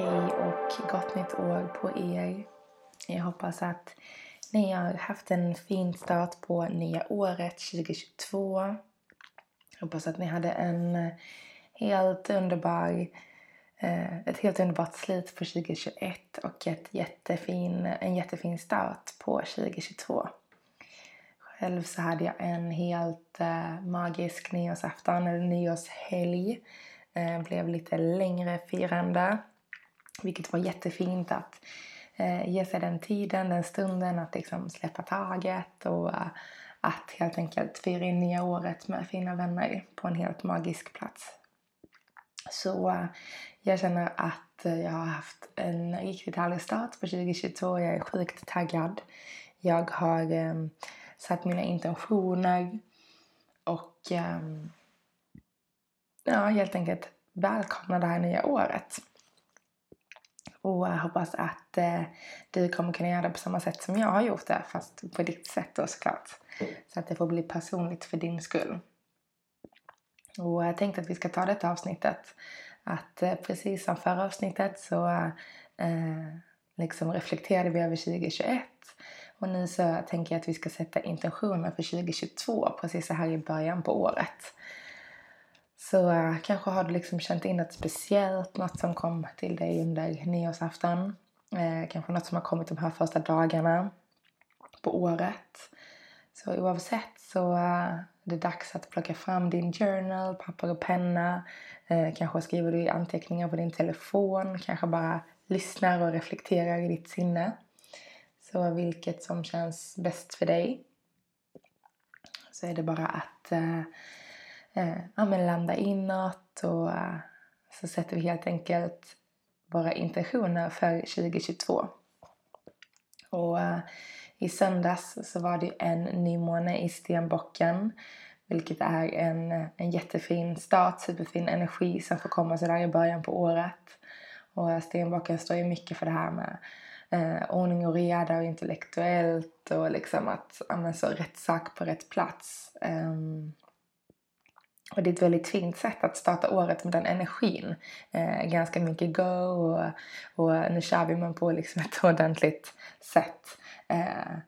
Hej och gott nytt år på er. Jag hoppas att ni har haft en fin start på nya året 2022. Jag hoppas att ni hade en eh, helt underbar, eh, ett helt underbart slut på 2021 och ett jättefin, en jättefin start på 2022. Själv så hade jag en helt eh, magisk nyårsafton, eller nyårshelg. Blev lite längre firande vilket var jättefint att eh, ge sig den tiden, den stunden att liksom släppa taget och eh, att helt enkelt fira in nya året med fina vänner på en helt magisk plats. Så eh, jag känner att eh, jag har haft en riktigt härlig start på 2022. Jag är sjukt taggad. Jag har eh, satt mina intentioner och eh, ja, helt enkelt välkomna det här nya året. Och jag hoppas att eh, du kommer kunna göra det på samma sätt som jag har gjort det, fast på ditt sätt då såklart. Så att det får bli personligt för din skull. Och jag tänkte att vi ska ta detta avsnittet. Att eh, precis som förra avsnittet så eh, liksom reflekterade vi över 2021. Och nu så tänker jag att vi ska sätta intentioner för 2022 precis så här i början på året. Så uh, kanske har du liksom känt in något speciellt, något som kom till dig under nyårsafton. Uh, kanske något som har kommit de här första dagarna på året. Så oavsett så uh, är det dags att plocka fram din journal, papper och penna. kanske skriver du anteckningar på din telefon, kanske bara lyssnar och reflekterar i ditt sinne. Så vilket som känns bäst för dig. Så är det bara att eh, Eh, ja, men landa inåt och eh, så sätter vi helt enkelt våra intentioner för 2022. Och eh, i söndags så var det en nymåne i stenbocken vilket är en, en jättefin start, superfin energi som får komma sådär i början på året. Och eh, stenbocken står ju mycket för det här med eh, ordning och reda och intellektuellt och liksom att ja, så rätt sak på rätt plats. Um, och det är ett väldigt fint sätt att starta året med den energin. Eh, ganska mycket go och, och nu kör vi man på liksom ett ordentligt sätt. Eh,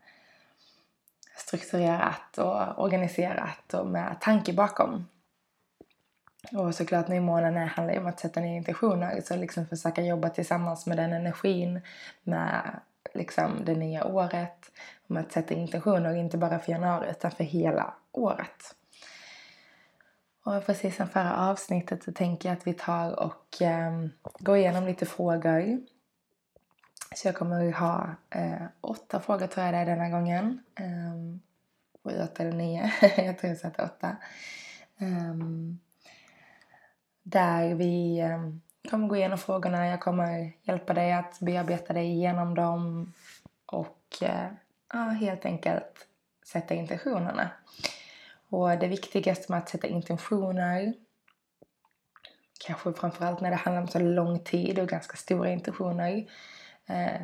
strukturerat och organiserat och med tanke bakom. Och såklart nymånen handlar ju om att sätta ner intentioner. Så liksom försöka jobba tillsammans med den energin, med liksom det nya året. Med att sätta intentioner, inte bara för januari utan för hela året. Och precis som förra avsnittet så tänker jag att vi tar och eh, går igenom lite frågor. Så jag kommer ha eh, åtta frågor tror jag det är denna gången. Ehm, um, sju, åtta eller nio. jag tror jag satte åtta. Ehm, där vi ehm, kommer gå igenom frågorna. Jag kommer hjälpa dig att bearbeta dig igenom dem. Och eh, ja, helt enkelt sätta intentionerna. Och det viktigaste med att sätta intentioner, kanske framförallt när det handlar om så lång tid och ganska stora intentioner, eh,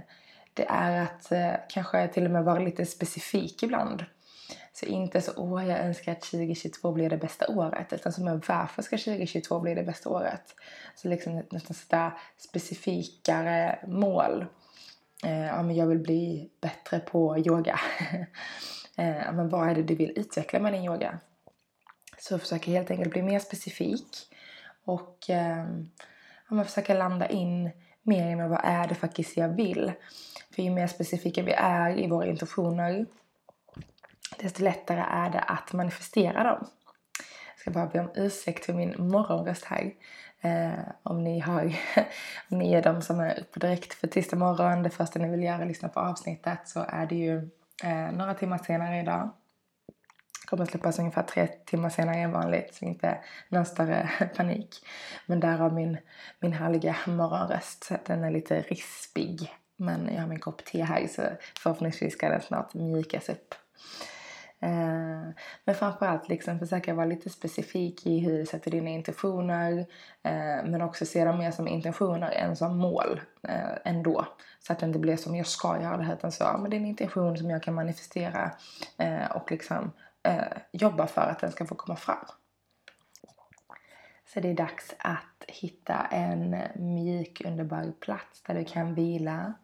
det är att eh, kanske till och med vara lite specifik ibland. Så inte så åh, jag önskar att 2022 blir det bästa året. Utan som varför ska 2022 bli det bästa året? Så liksom nästan sätta specifikare mål. Eh, ja, men jag vill bli bättre på yoga. Eh, men vad är det du vill utveckla med din yoga? Så jag försöker helt enkelt bli mer specifik och eh, ja, försöka landa in mer i vad är det faktiskt jag vill. För ju mer specifika vi är i våra intentioner desto lättare är det att manifestera dem. Jag ska bara be om ursäkt för min morgonröst här. Eh, om, ni har, om ni är de som är uppe direkt för tisdag morgon, det första ni vill göra är att lyssna på avsnittet så är det ju eh, några timmar senare idag. Kommer släppas ungefär tre timmar senare än vanligt, så inte någon större panik. Men därav min, min härliga morgonröst. Den är lite rispig. Men jag har min kopp te här så förhoppningsvis ska den snart mjukas upp. Eh, men framförallt liksom försöka vara lite specifik i hur du sätter dina intentioner. Eh, men också se dem mer som intentioner än som mål eh, ändå. Så att det inte blir som jag ska göra det här utan så, ja, men det är en intention som jag kan manifestera eh, och liksom eh, jobba för att den ska få komma fram. Så det är dags att hitta en mjuk underbar plats där du kan vila.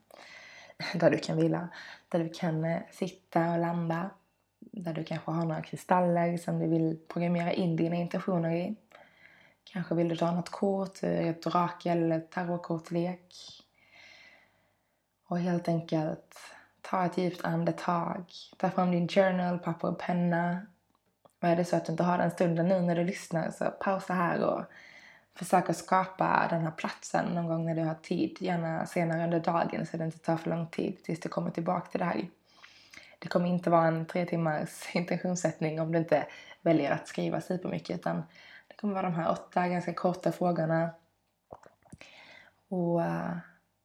Där du kan vila. Där du kan eh, sitta och landa där du kanske har några kristaller som du vill programmera in dina intentioner i. Kanske vill du dra något kort, eh, ett orakel eller tarotkortlek. Och helt enkelt ta ett djupt andetag. Ta fram din journal, papper och penna. Och är det så att du inte har den stunden nu när du lyssnar så pausa här och försök att skapa den här platsen någon gång när du har tid. Gärna senare under dagen så det inte tar för lång tid tills du kommer tillbaka till det här. Det kommer inte vara en tre timmars intentionssättning om du inte väljer att skriva supermycket utan det kommer vara de här åtta ganska korta frågorna. Och uh,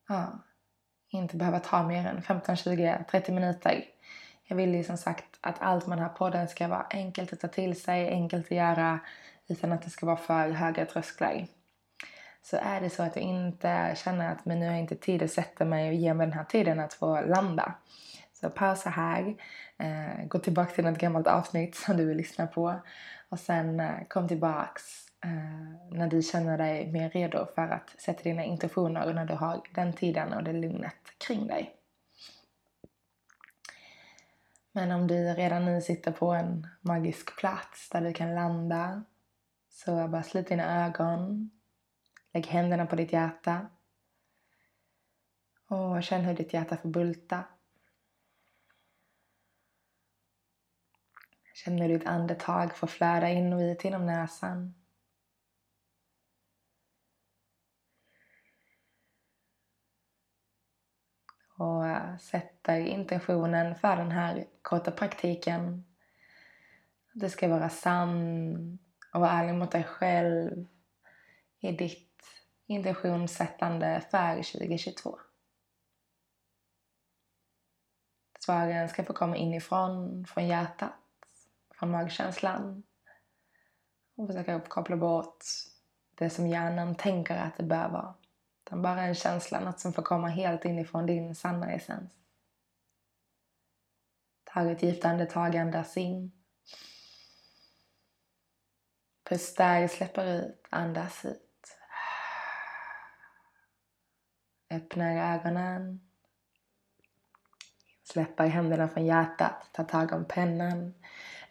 ja, inte behöva ta mer än 15, 20, 30 minuter. Jag vill ju som sagt att allt med den här podden ska vara enkelt att ta till sig, enkelt att göra utan att det ska vara för höga trösklar. Så är det så att jag inte känner att men nu har jag inte tid att sätta mig och ge mig den här tiden att få landa så pausa här, eh, gå tillbaka till något gammalt avsnitt som du vill lyssna på och sen eh, kom tillbaks eh, när du känner dig mer redo för att sätta dina intentioner och när du har den tiden och det lugnet kring dig. Men om du redan nu sitter på en magisk plats där du kan landa så bara slut dina ögon. Lägg händerna på ditt hjärta. Och känn hur ditt hjärta får bulta. Känner du ditt andetag få flöda in och ut genom näsan. Och eh, sätter intentionen för den här korta praktiken. Att du ska vara sann och vara ärlig mot dig själv i ditt intentionssättande för 2022. Svaren ska få komma inifrån, från hjärtat från magkänslan och försöka koppla bort det som hjärnan tänker att det bör vara. Utan bara en känsla, något som får komma helt inifrån din sanna essens. Ta ett djupt andetag, andas in. Förstärk, släpper ut, andas ut. Öppnar ögonen. Släpper händerna från hjärtat, tar tag om pennan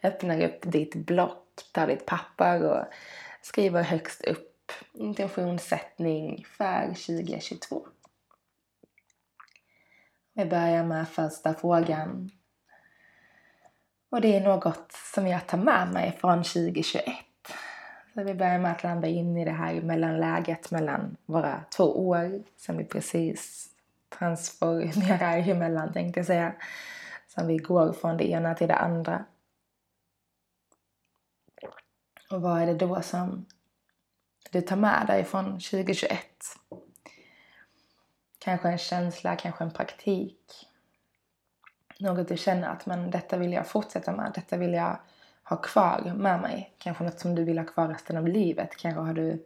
öppnar upp ditt block, tar ditt papper och skriver högst upp intentionssättning för 2022. Vi börjar med första frågan. Och det är något som jag tar med mig från 2021. Så vi börjar med att landa in i det här mellanläget mellan våra två år som vi precis transformerar emellan tänkte jag säga. Som vi går från det ena till det andra. Och vad är det då som du tar med dig från 2021? Kanske en känsla, kanske en praktik. Något du känner att men detta vill jag fortsätta med, detta vill jag ha kvar med mig. Kanske något som du vill ha kvar resten av livet. Kanske har du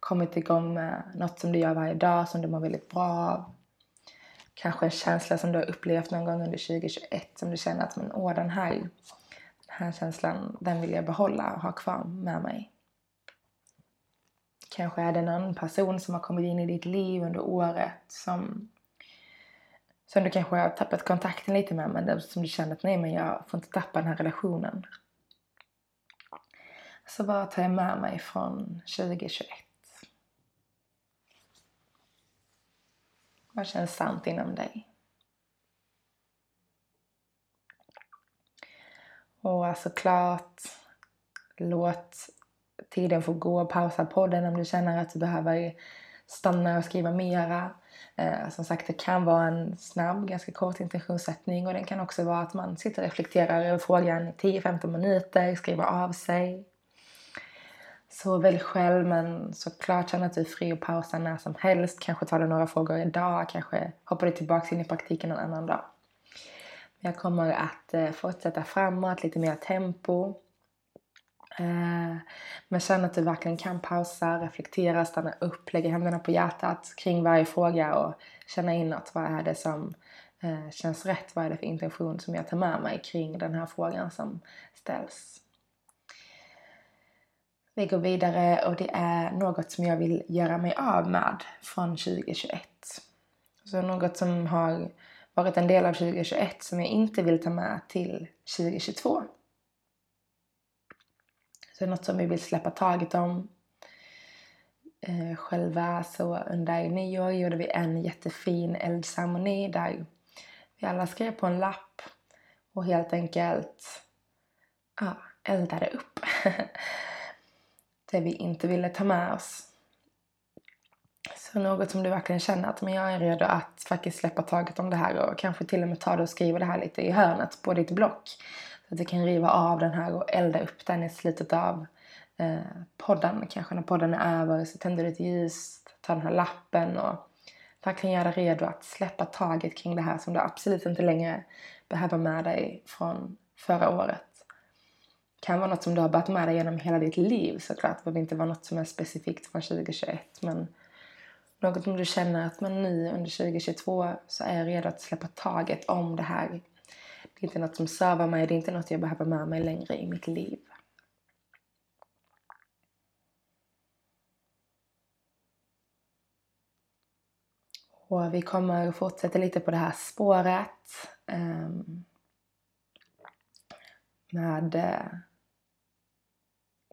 kommit igång med något som du gör varje dag som du mår väldigt bra av. Kanske en känsla som du har upplevt någon gång under 2021 som du känner att men, åh, den här här känslan, den vill jag behålla och ha kvar med mig. Kanske är det någon person som har kommit in i ditt liv under året som, som du kanske har tappat kontakten lite med men som du känner att nej men jag får inte tappa den här relationen. Så vad tar jag med mig från 2021? Vad känns sant inom dig? Och alltså såklart, låt tiden få gå. Pausa podden om du känner att du behöver stanna och skriva mera. Eh, som sagt, det kan vara en snabb, ganska kort intentionssättning och den kan också vara att man sitter och reflekterar över frågan i 10-15 minuter, skriver av sig. Så välj själv, men såklart känn att du är fri att pausa när som helst. Kanske tar du några frågor idag, kanske hoppar du tillbaka in i praktiken en annan dag. Jag kommer att eh, fortsätta framåt, lite mer tempo. Eh, men känn att du verkligen kan pausa, reflektera, stanna upp, lägga händerna på hjärtat kring varje fråga och känna inåt. Vad är det som eh, känns rätt? Vad är det för intention som jag tar med mig kring den här frågan som ställs? Vi går vidare och det är något som jag vill göra mig av med från 2021. Så något som har varit en del av 2021 som jag inte vill ta med till 2022. Så det är något som vi vill släppa taget om. Eh, själva så under nyår gjorde vi en jättefin eldceremoni där vi alla skrev på en lapp och helt enkelt ja, eldade upp det vi inte ville ta med oss. Så något som du verkligen känner att men jag är redo att faktiskt släppa taget om det här och kanske till och med ta det och skriva det här lite i hörnet på ditt block. Så att du kan riva av den här och elda upp den i slutet av eh, podden. Kanske när podden är över så tänder du ett ljus, tar den här lappen och verkligen göra dig redo att släppa taget kring det här som du absolut inte längre behöver med dig från förra året. Det kan vara något som du har bärt med dig genom hela ditt liv såklart. Det behöver inte vara något som är specifikt från 2021 men något som du känner att men nu under 2022 så är jag redo att släppa taget om det här. Det är inte något som servar mig, det är inte något jag behöver med mig längre i mitt liv. Och vi kommer fortsätta lite på det här spåret. Um, med uh,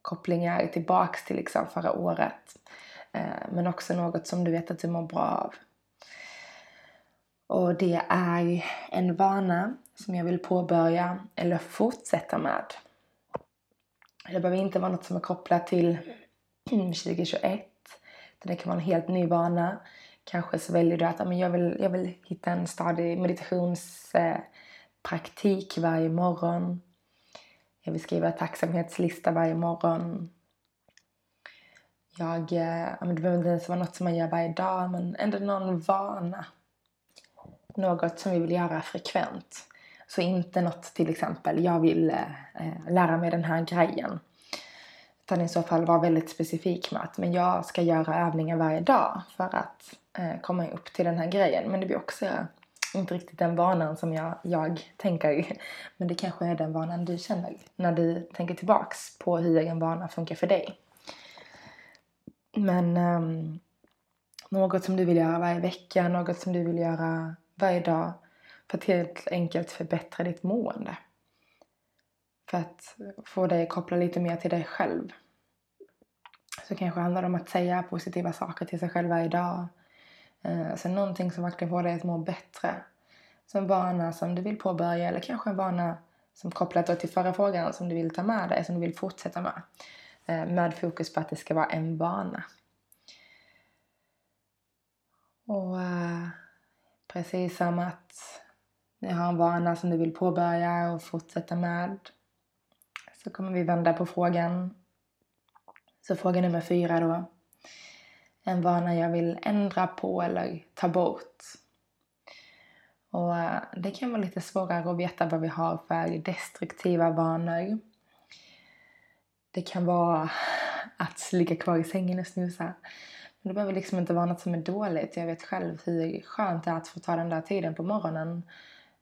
kopplingar tillbaks till liksom förra året. Eh, men också något som du vet att du mår bra av. Och det är en vana som jag vill påbörja eller fortsätta med. Det behöver inte vara något som är kopplat till 2021. Det kan vara en helt ny vana. Kanske så väljer du att men jag, vill, jag vill hitta en stadig meditationspraktik varje morgon. Jag vill skriva tacksamhetslista varje morgon. Jag, eh, det behöver inte ens vara något som man gör varje dag men ändå någon vana. Något som vi vill göra frekvent. Så inte något till exempel, jag vill eh, eh, lära mig den här grejen. Utan i så fall vara väldigt specifik med att men jag ska göra övningar varje dag för att eh, komma upp till den här grejen. Men det blir också eh, inte riktigt den vanan som jag, jag tänker. Men det kanske är den vanan du känner när du tänker tillbaks på hur en vana funkar för dig. Men um, något som du vill göra varje vecka, något som du vill göra varje dag för att helt enkelt förbättra ditt mående. För att få dig att koppla lite mer till dig själv. Så kanske handlar det om att säga positiva saker till sig själv varje dag. Eh, så någonting som verkligen får dig att må bättre. Så en vana som du vill påbörja eller kanske en vana som kopplat till förra frågan som du vill ta med dig, som du vill fortsätta med. Eh, med fokus på att det ska vara en vana. Och eh, precis som att ni har en vana som du vill påbörja och fortsätta med så kommer vi vända på frågan. Så fråga nummer fyra då. En vana jag vill ändra på eller ta bort. Och eh, det kan vara lite svårare att veta vad vi har för destruktiva vanor. Det kan vara att ligga kvar i sängen och snusa. Men det behöver liksom inte vara något som är dåligt. Jag vet själv hur skönt det är att få ta den där tiden på morgonen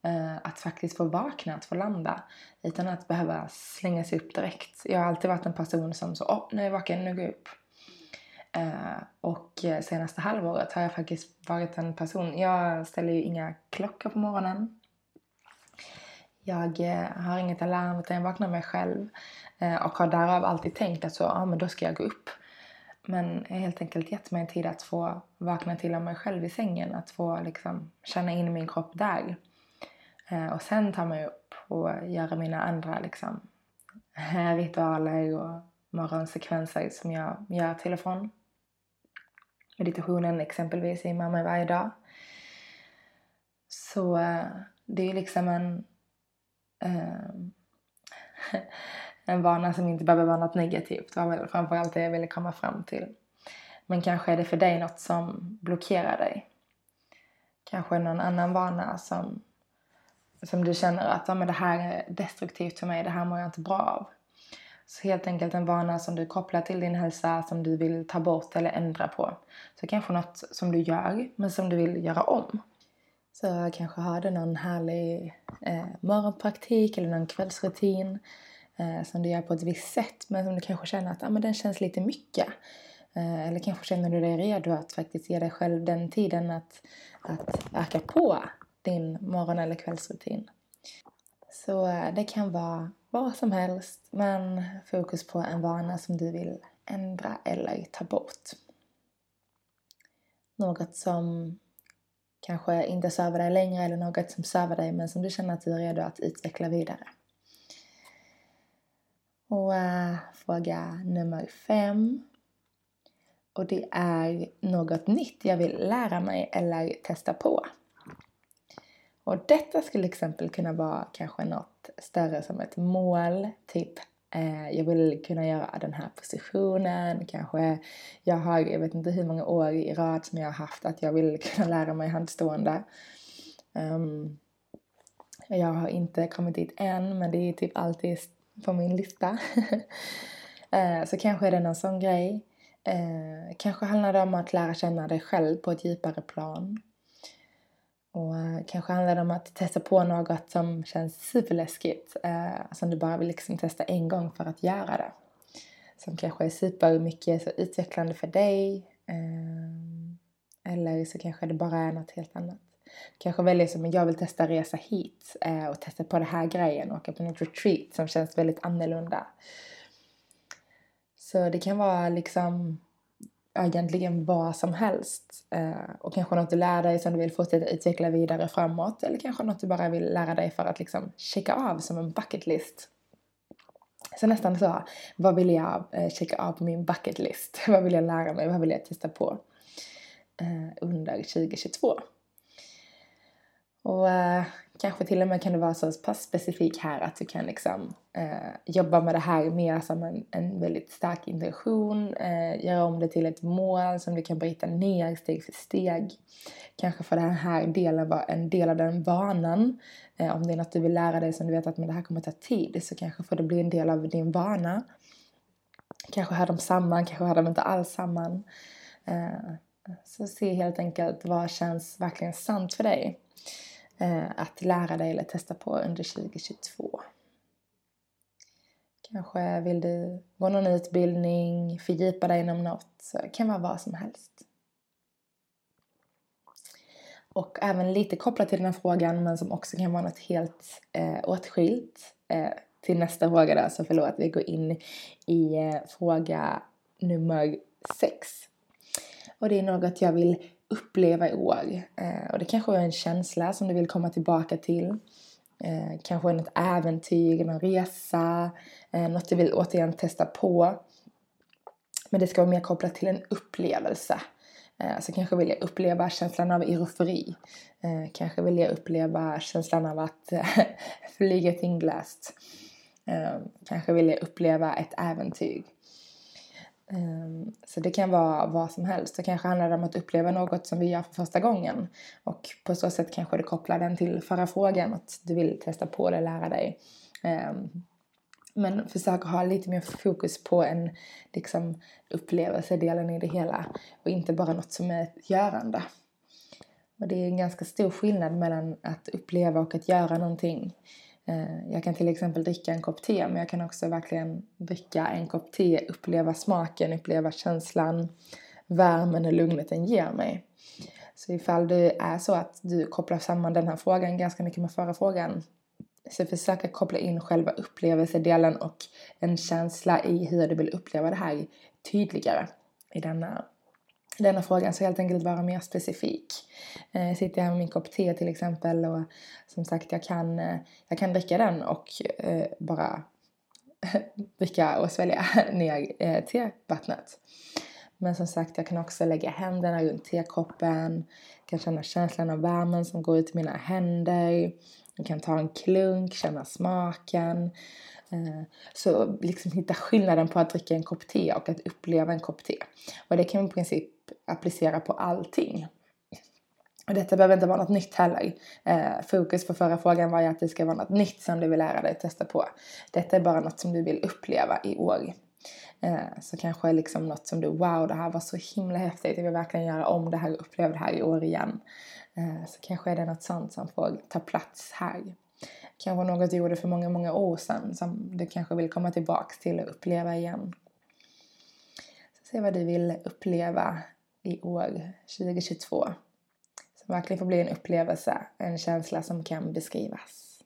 eh, att faktiskt få vakna, att få landa utan att behöva slänga sig upp direkt. Jag har alltid varit en person som så, åh, nu är jag vaken, nu går jag upp. Eh, och eh, senaste halvåret har jag faktiskt varit en person, jag ställer ju inga klockor på morgonen. Jag eh, har inget alarm utan jag vaknar mig själv eh, och har därav alltid tänkt att så, ja men då ska jag gå upp. Men jag har helt enkelt gett mig en tid att få vakna till av mig själv i sängen, att få liksom känna in min kropp där. Eh, och sen ta mig upp och göra mina andra liksom, ritualer och morgonsekvenser som jag gör till och från. meditationen exempelvis är mamma varje dag. Så det är liksom en, eh, en vana som inte behöver vara något negativt. Det var väl framförallt det jag ville komma fram till. Men kanske är det för dig något som blockerar dig. Kanske någon annan vana som, som du känner att ja, men det här är destruktivt för mig, det här mår jag inte bra av. Så helt enkelt en vana som du kopplar till din hälsa som du vill ta bort eller ändra på. Så kanske något som du gör men som du vill göra om. Så kanske har du någon härlig eh, morgonpraktik eller någon kvällsrutin eh, som du gör på ett visst sätt men som du kanske känner att ah, men den känns lite mycket. Eh, eller kanske känner du dig redo att faktiskt ge dig själv den tiden att, att öka på din morgon eller kvällsrutin. Så eh, det kan vara vad som helst men fokus på en vana som du vill ändra eller ta bort. Något som kanske inte söver dig längre eller något som söver dig men som du känner att du är redo att utveckla vidare. Och äh, fråga nummer fem. Och det är något nytt jag vill lära mig eller testa på. Och detta skulle exempel kunna vara kanske något större som ett mål, typ Eh, jag vill kunna göra den här positionen, kanske jag har, jag vet inte hur många år i rad som jag har haft att jag vill kunna lära mig handstående. Um, jag har inte kommit dit än men det är typ alltid på min lista. uh, så kanske är det någon sån grej. Uh, kanske handlar det om att lära känna dig själv på ett djupare plan. Och eh, kanske handlar det om att testa på något som känns superläskigt. Eh, som du bara vill liksom testa en gång för att göra det. Som kanske är supermycket så utvecklande för dig. Eh, eller så kanske det bara är något helt annat. Kanske väljer som jag vill testa resa hit eh, och testa på den här grejen och åka på något retreat som känns väldigt annorlunda. Så det kan vara liksom Eh, egentligen vad som helst. Eh, och kanske något du lär dig som du vill fortsätta utveckla vidare framåt. Eller kanske något du bara vill lära dig för att liksom checka av som en bucket list. Så nästan så, vad vill jag eh, checka av på min bucket list? vad vill jag lära mig? Vad vill jag testa på? Eh, under 2022. Och eh, kanske till och med kan det vara så pass specifik här att du kan liksom eh, jobba med det här mer som en, en väldigt stark intention, eh, göra om det till ett mål som du kan bryta ner steg för steg. Kanske får den här delen vara en del av den vanan. Eh, om det är något du vill lära dig som du vet att men det här kommer ta tid så kanske får det bli en del av din vana. Kanske hör de samman, kanske hör de inte alls samman. Eh, så se helt enkelt vad känns verkligen sant för dig Eh, att lära dig eller testa på under 2022. Kanske vill du gå någon utbildning, fördjupa dig inom något. Så det kan vara vad som helst. Och även lite kopplat till den här frågan men som också kan vara något helt eh, åtskilt eh, till nästa fråga då, Så förlåt, vi går in i eh, fråga nummer sex. Och det är något jag vill uppleva i år. Eh, och det kanske är en känsla som du vill komma tillbaka till. Eh, kanske något äventyr, någon resa, eh, något du vill återigen testa på. Men det ska vara mer kopplat till en upplevelse. Eh, så kanske vill jag uppleva känslan av eufori. Eh, kanske vill jag uppleva känslan av att flyga ett. Eh, kanske vill jag uppleva ett äventyr. Ehm, så det kan vara vad som helst. Det kanske handlar om att uppleva något som vi gör för första gången. Och på så sätt kanske du kopplar den till förra frågan, att du vill testa på det, lära dig. Ehm, men försök ha lite mer fokus på en liksom, upplevelsedelen i det hela och inte bara något som är ett görande. Och det är en ganska stor skillnad mellan att uppleva och att göra någonting. Eh, jag kan till exempel dricka en kopp te men jag kan också verkligen dricka en kopp te, uppleva smaken, uppleva känslan, värmen och lugnet den ger mig. Så ifall det är så att du kopplar samman den här frågan ganska mycket med förra frågan så försök att koppla in själva upplevelsedelen och en känsla i hur du vill uppleva det här tydligare i denna denna frågan så helt enkelt vara mer specifik. Eh, sitter jag med min kopp te till exempel och som sagt jag kan, eh, jag kan dricka den och eh, bara dricka och svälja ner eh, tevattnet. Men som sagt, jag kan också lägga händerna runt tekoppen. kan känna känslan av värmen som går ut i mina händer. Jag kan ta en klunk, känna smaken. Eh, så liksom hitta skillnaden på att dricka en kopp te och att uppleva en kopp te. Och det kan i princip applicera på allting. Och detta behöver inte vara något nytt heller. Eh, fokus på förra frågan var ju att det ska vara något nytt som du vill lära dig testa på. Detta är bara något som du vill uppleva i år. Eh, så kanske liksom något som du, wow det här var så himla häftigt, jag vill verkligen göra om det här och uppleva det här i år igen. Eh, så kanske är det något sånt som får ta plats här. Kanske något du gjorde för många, många år sedan som du kanske vill komma tillbaks till och uppleva igen. Så se vad du vill uppleva i år 2022. Som verkligen får bli en upplevelse, en känsla som kan beskrivas.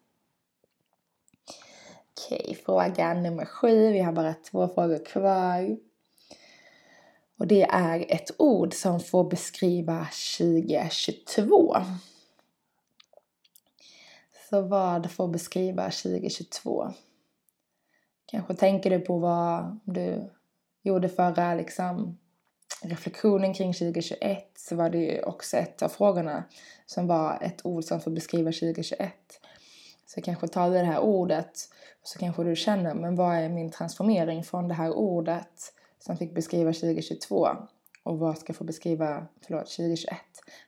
Okej, fråga nummer sju. Vi har bara två frågor kvar. Och det är ett ord som får beskriva 2022. Så vad får beskriva 2022? Kanske tänker du på vad du gjorde förra liksom, reflektionen kring 2021 så var det ju också ett av frågorna som var ett ord som får beskriva 2021. Så kanske tar det här ordet och så kanske du känner, men vad är min transformering från det här ordet som fick beskriva 2022 och vad ska få beskriva, förlåt, 2021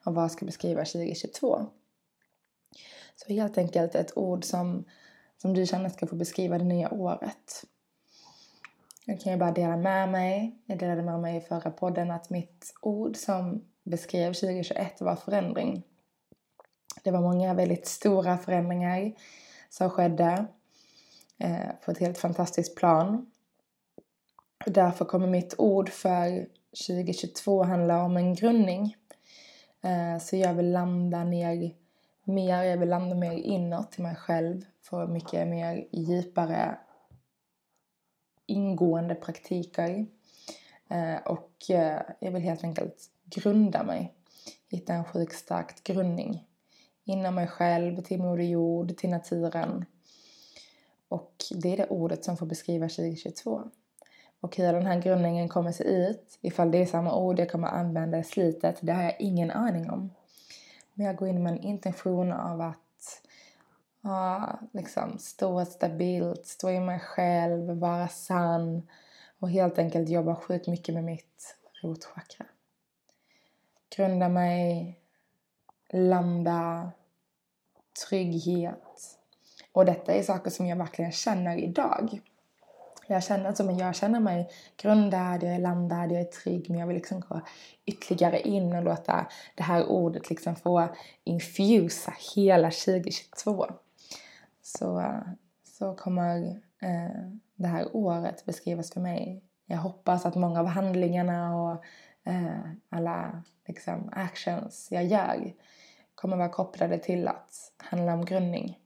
och vad ska beskriva 2022? Så helt enkelt ett ord som, som du känner ska få beskriva det nya året. Jag kan ju bara dela med mig. Jag delade med mig i förra podden att mitt ord som beskrev 2021 var förändring. Det var många väldigt stora förändringar som skedde eh, på ett helt fantastiskt plan. Och därför kommer mitt ord för 2022 handla om en grundning. Eh, så jag vill landa ner mer, jag vill landa mer inåt till mig själv. Få mycket mer djupare ingående praktiker. Eh, och eh, jag vill helt enkelt grunda mig. Hitta en sjukt stark grundning inom mig själv, till Moder Jord, till naturen. Och det är det ordet som får beskriva 2022. Och hur den här grundningen kommer se ut, ifall det är samma ord jag kommer använda i slutet, det har jag ingen aning om. Men jag går in med en intention av att ja, liksom stå stabilt, stå i mig själv, vara sann och helt enkelt jobba sjukt mycket med mitt rotchakra. Grunda mig, landa, trygghet. Och detta är saker som jag verkligen känner idag. Jag känner, alltså, jag känner mig grundad, jag är landad, jag är trygg men jag vill liksom gå ytterligare in och låta det här ordet liksom få infusa hela 2022. Så, så kommer eh, det här året beskrivas för mig. Jag hoppas att många av handlingarna och eh, alla liksom, actions jag gör kommer vara kopplade till att handla om grundning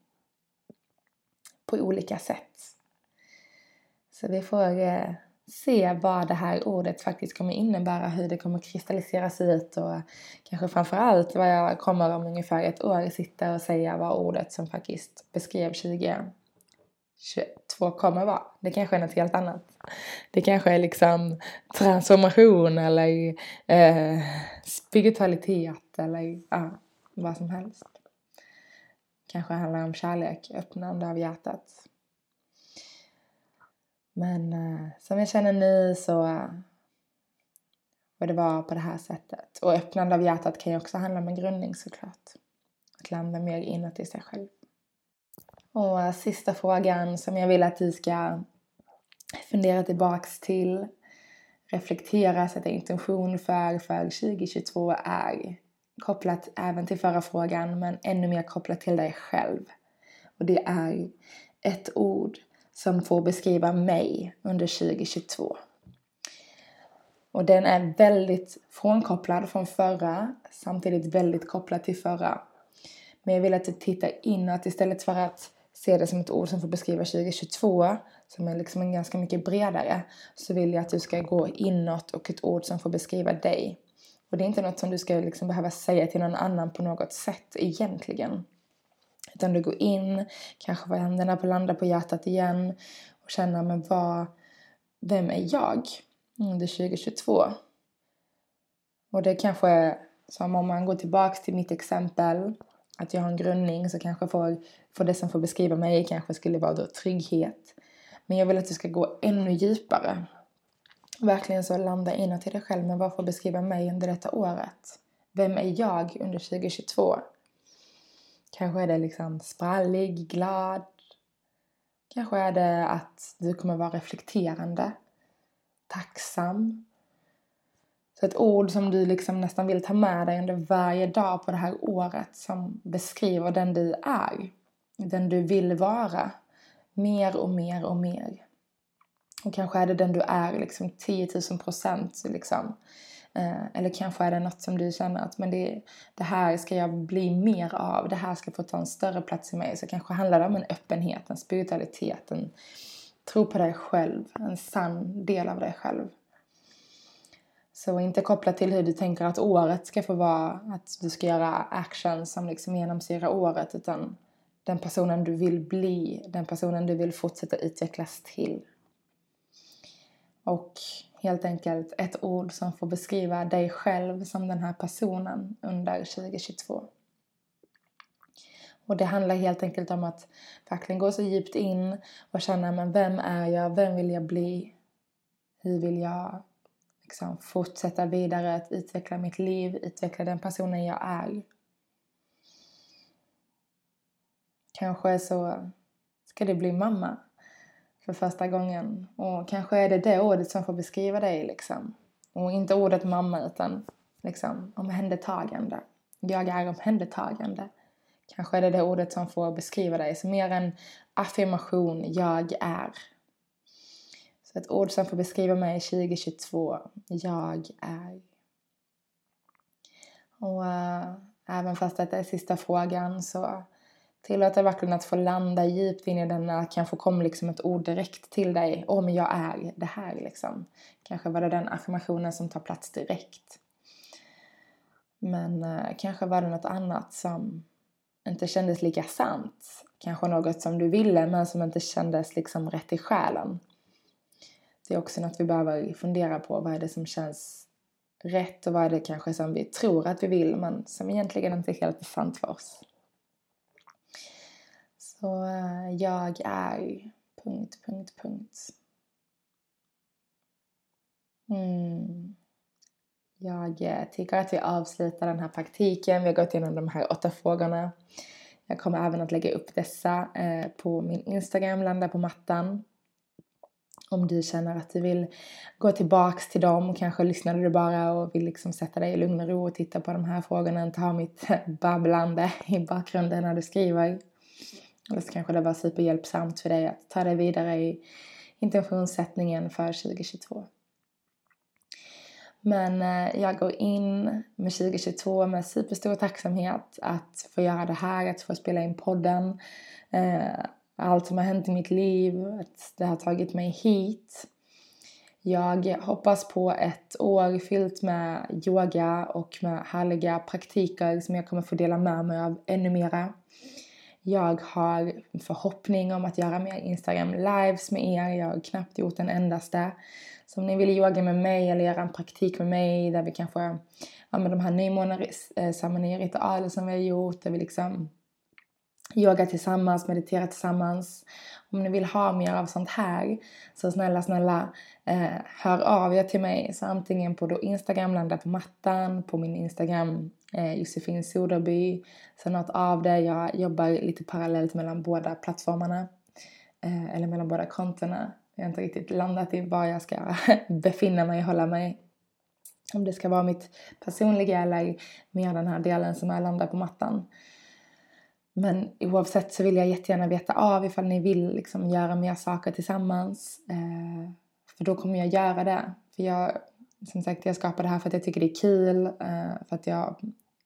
på olika sätt. Så vi får eh, se vad det här ordet faktiskt kommer innebära, hur det kommer kristalliseras ut och kanske framförallt vad jag kommer om ungefär ett år sitta och säga vad ordet som faktiskt beskrev 2022 kommer vara. Det kanske är något helt annat. Det kanske är liksom transformation eller eh, spiritualitet eller ja, vad som helst. Kanske handlar om kärlek, öppnande av hjärtat. Men eh, som jag känner nu så får det vara på det här sättet. Och öppnande av hjärtat kan ju också handla om en grundning såklart. Att landa mer inåt i sig själv. Och eh, sista frågan som jag vill att du ska fundera tillbaks till, reflektera, sätta intention för, för 2022 är kopplat även till förra frågan men ännu mer kopplat till dig själv. Och det är ett ord som får beskriva mig under 2022. Och den är väldigt frånkopplad från förra, samtidigt väldigt kopplad till förra. Men jag vill att du tittar inåt istället för att se det som ett ord som får beskriva 2022, som är liksom en ganska mycket bredare, så vill jag att du ska gå inåt och ett ord som får beskriva dig. Och det är inte något som du ska liksom behöva säga till någon annan på något sätt egentligen. Utan du går in, kanske får händerna på landa på hjärtat igen och känner men vad, vem är jag mm, under 2022? Och det kanske som om man går tillbaks till mitt exempel, att jag har en grundning så kanske för, för det som får beskriva mig kanske skulle vara då trygghet. Men jag vill att du ska gå ännu djupare. Verkligen så landa inåt i dig själv, men vad får beskriva mig under detta året? Vem är jag under 2022? Kanske är det liksom sprallig, glad. Kanske är det att du kommer vara reflekterande, tacksam. Så ett ord som du liksom nästan vill ta med dig under varje dag på det här året som beskriver den du är. Den du vill vara. Mer och mer och mer. Och kanske är det den du är liksom 10 000 procent liksom. Eh, eller kanske är det något som du känner att men det, det här ska jag bli mer av. Det här ska få ta en större plats i mig. Så kanske handlar det om en öppenhet, en spiritualitet, en tro på dig själv. En sann del av dig själv. Så inte kopplat till hur du tänker att året ska få vara, att du ska göra action som liksom genomsyrar året utan den personen du vill bli, den personen du vill fortsätta utvecklas till. Och helt enkelt ett ord som får beskriva dig själv som den här personen under 2022. Och det handlar helt enkelt om att verkligen gå så djupt in och känna men vem är jag, vem vill jag bli, hur vill jag liksom fortsätta vidare att utveckla mitt liv, utveckla den personen jag är. Kanske så ska du bli mamma för första gången. Och kanske är det det ordet som får beskriva dig liksom. Och inte ordet mamma utan liksom omhändertagande. Jag är omhändertagande. Kanske är det det ordet som får beskriva dig. Så mer en affirmation, jag är. Så ett ord som får beskriva mig 2022, jag är. Och äh, även fast detta är sista frågan så Tillåt dig verkligen att få landa djupt in i denna, kanske kom liksom ett ord direkt till dig. Åh, men jag är det här liksom. Kanske var det den affirmationen som tar plats direkt. Men eh, kanske var det något annat som inte kändes lika sant. Kanske något som du ville men som inte kändes liksom rätt i själen. Det är också något vi behöver fundera på. Vad är det som känns rätt och vad är det kanske som vi tror att vi vill men som egentligen inte är helt sant för oss. Så eh, jag är... Punkt, punkt, punkt. Mm. Jag eh, tycker att vi avslutar den här praktiken. Vi har gått igenom de här åtta frågorna. Jag kommer även att lägga upp dessa eh, på min Instagram, Landa på mattan. Om du känner att du vill gå tillbaks till dem, kanske lyssnade du bara och vill liksom sätta dig i lugn och ro och titta på de här frågorna, inte ha mitt babblande i bakgrunden när du skriver. Eller så kanske det var superhjälpsamt för dig att ta dig vidare i intentionssättningen för 2022. Men eh, jag går in med 2022 med superstor tacksamhet att få göra det här, att få spela in podden. Eh, allt som har hänt i mitt liv, att det har tagit mig hit. Jag hoppas på ett år fyllt med yoga och med härliga praktiker som jag kommer få dela med mig av ännu mera. Jag har en förhoppning om att göra mer Instagram lives med er. Jag har knappt gjort en endaste. Så om ni vill yoga med mig eller göra en praktik med mig där vi kanske ja med de här nymåneceremoni-ritualer eh, som vi har gjort. Där vi liksom yoga tillsammans, meditera tillsammans. Om ni vill ha mer av sånt här så snälla, snälla eh, hör av er till mig. Så antingen på då Instagram, landa på mattan, på min Instagram eh, Josefin Soderby. Så något av det. Jag jobbar lite parallellt mellan båda plattformarna. Eh, eller mellan båda kontona. Jag har inte riktigt landat i var jag ska befinna mig och hålla mig. Om det ska vara mitt personliga eller mer den här delen som är landa på mattan. Men oavsett så vill jag jättegärna veta av ifall ni vill liksom göra mer saker tillsammans. Eh, för då kommer jag göra det. För jag, som sagt, jag skapar det här för att jag tycker det är kul. Eh, för att jag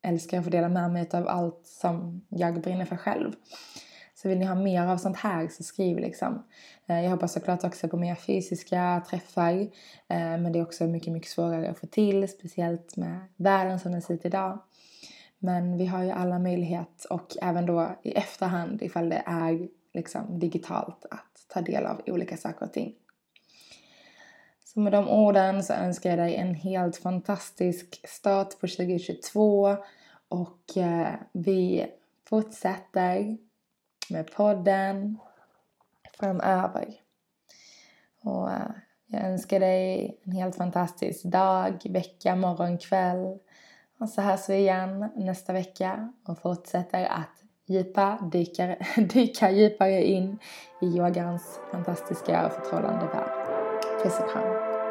älskar att få dela med mig av allt som jag brinner för själv. Så vill ni ha mer av sånt här så skriv liksom. Eh, jag hoppas såklart också på mer fysiska träffar. Eh, men det är också mycket, mycket svårare att få till. Speciellt med världen som den ser ut idag. Men vi har ju alla möjlighet och även då i efterhand ifall det är liksom digitalt att ta del av olika saker och ting. Så med de orden så önskar jag dig en helt fantastisk start på 2022 och eh, vi fortsätter med podden framöver. Och eh, jag önskar dig en helt fantastisk dag, vecka, morgon, kväll. Och så hörs vi igen nästa vecka och fortsätter att djupa, dyka, dyka djupare in i yogans fantastiska och förtrollande värld. Puss och kram.